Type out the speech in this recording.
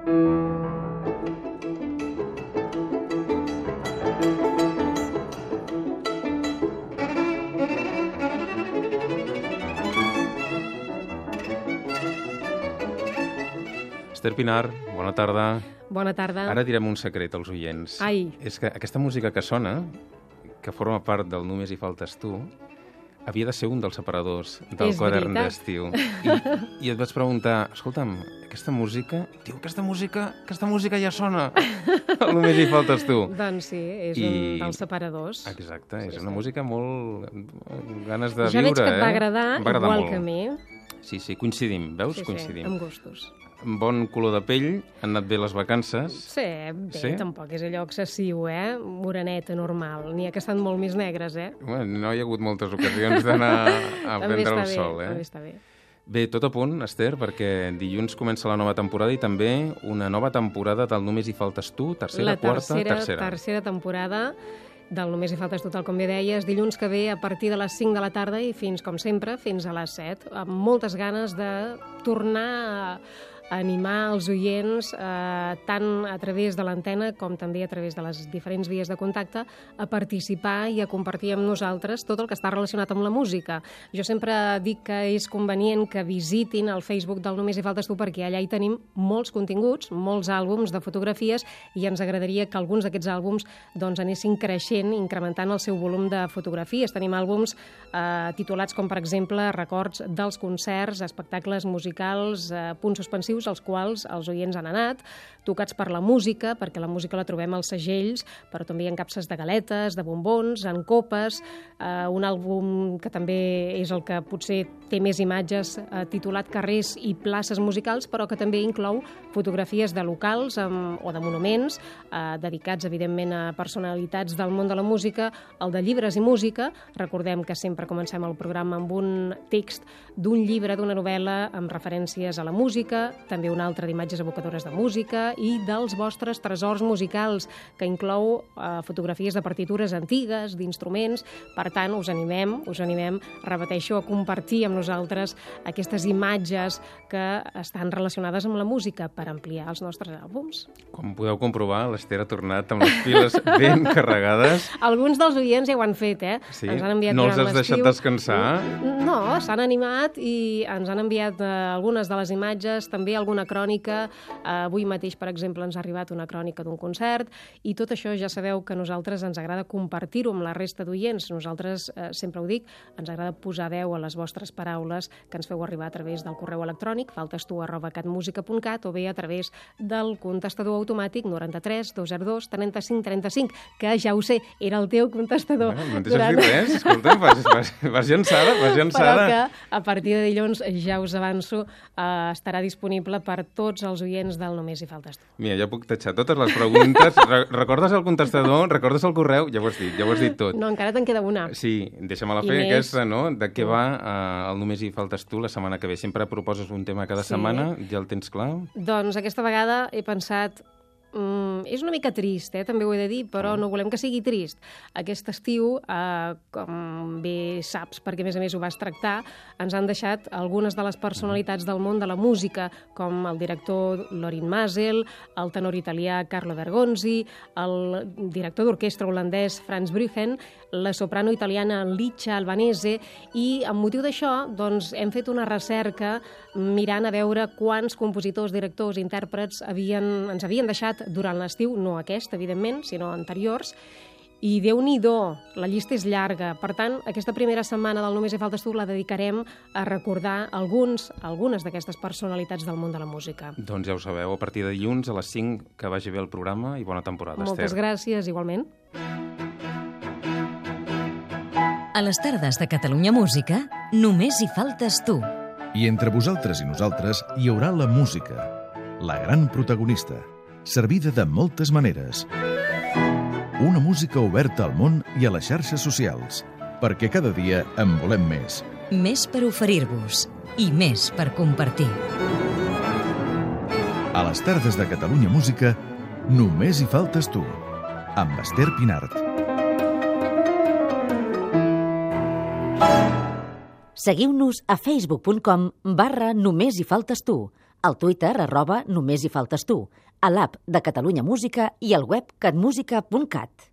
Esther Pinar, bona tarda. Bona tarda. Ara direm un secret als oients. Ai. És que aquesta música que sona, que forma part del Només hi faltes tu, havia de ser un dels separadors del És quadern d'estiu. I, I et vaig preguntar, escolta'm, aquesta música... Diu, aquesta música, aquesta música ja sona. Només hi faltes tu. Doncs sí, és I- un dels separadors. Exacte, és Sí, una sí. música molt... ganes de ja viure, veig que et va eh? agradar, va agradar igual molt. que a mi. Sí, sí, coincidim, veus? sí, coincidim. sí, amb gustos. Bon color de pell, han anat bé les vacances. Sí, bé, Sí? tampoc és allò excessiu, eh? Moreneta, normal. N'hi ha que estan molt més negres, eh? Bueno, no hi ha hagut moltes ocasions d'anar a també prendre el bé, sol, també eh? està bé. Bé, tot a punt, Esther, perquè dilluns comença la nova temporada i també una nova temporada del Només hi faltes tu, tercera, la quarta, tercera, tercera. tercera temporada del Només hi faltes total, com bé deies, dilluns que ve a partir de les 5 de la tarda i fins, com sempre, fins a les 7, amb moltes ganes de tornar a animar els oients eh, tant a través de l'antena com també a través de les diferents vies de contacte a participar i a compartir amb nosaltres tot el que està relacionat amb la música. Jo sempre dic que és convenient que visitin el Facebook del Només hi faltes tu perquè allà hi tenim molts continguts, molts àlbums de fotografies i ens agradaria que alguns d'aquests àlbums doncs, anessin creixent, incrementant el seu volum de fotografies. Tenim àlbums eh, titulats com, per exemple, records dels concerts, espectacles musicals, eh, punts suspensius als quals els oients han anat, tocats per la música, perquè la música la trobem als segells, però també hi ha capses de galetes, de bombons, en copes, eh, un àlbum que també és el que potser té més imatges eh, titulat Carrers i places musicals, però que també inclou fotografies de locals amb, o de monuments eh, dedicats, evidentment, a personalitats del món de la música, el de llibres i música. Recordem que sempre comencem el programa amb un text d'un llibre, d'una novel·la, amb referències a la música, també un altre d'imatges evocadores de música i dels vostres tresors musicals, que inclou eh, fotografies de partitures antigues, d'instruments. Per tant, us animem, us animem, repeteixo, a compartir amb nosaltres aquestes imatges que estan relacionades amb la música per ampliar els nostres àlbums. Com podeu comprovar, l'Esther ha tornat amb les piles ben carregades. Alguns dels oients ja ho han fet, eh? Sí? Ens han enviat No els has deixat descansar? No, s'han animat i ens han enviat eh, algunes de les imatges, també alguna crònica. Avui mateix, per exemple, ens ha arribat una crònica d'un concert i tot això ja sabeu que nosaltres ens agrada compartir-ho amb la resta d'oients. Nosaltres, eh, sempre ho dic, ens agrada posar veu a les vostres paraules que ens feu arribar a través del correu electrònic faltestu arroba catmusica.cat o bé a través del contestador automàtic 93 202 35 35, que ja ho sé, era el teu contestador. Bueno, no deixes dir res, escolta, vas, vas, vas llançada, vas però llançada. que a partir de dilluns, ja us avanço, eh, estarà disponible per tots els oients del Només hi faltes tu. Mira, ja puc tatxar totes les preguntes. Re recordes el contestador? Recordes el correu? Ja ho has dit, ja ho has dit tot. No, encara te'n queda una. Sí, deixa-me-la I fer, més- aquesta, no? De què va eh, el Només hi faltes tu la setmana que ve? Sempre proposes un tema cada Sí. setmana, ja el tens clar? Doncs aquesta vegada he pensat Mm, és una mica trist, eh? també ho he de dir, però no volem que sigui trist. Aquest estiu, eh, com bé saps, perquè a més a més ho vas tractar, ens han deixat algunes de les personalitats del món de la música, com el director Lorin Masel, el tenor italià Carlo Bergonzi, el director d'orquestra holandès Franz Brüchen, la soprano italiana Licia Albanese, i amb motiu d'això doncs, hem fet una recerca mirant a veure quants compositors, directors, intèrprets havien, ens havien deixat durant l'estiu, no aquest, evidentment, sinó anteriors, i déu nhi la llista és llarga. Per tant, aquesta primera setmana del Només hi faltes tu la dedicarem a recordar alguns, algunes d'aquestes personalitats del món de la música. Doncs ja ho sabeu, a partir de dilluns a les 5 que vagi bé el programa i bona temporada, Moltes Esther. gràcies, igualment. A les tardes de Catalunya Música, només hi faltes tu. I entre vosaltres i nosaltres hi haurà la música, la gran protagonista, servida de moltes maneres. Una música oberta al món i a les xarxes socials, perquè cada dia en volem més. Més per oferir-vos i més per compartir. A les tardes de Catalunya Música, només hi faltes tu, amb Esther Pinart. Seguiu-nos a facebook.com barra només hi faltes tu, al Twitter arroba només hi faltes tu, a l'app de Catalunya Música i al web catmusica.cat.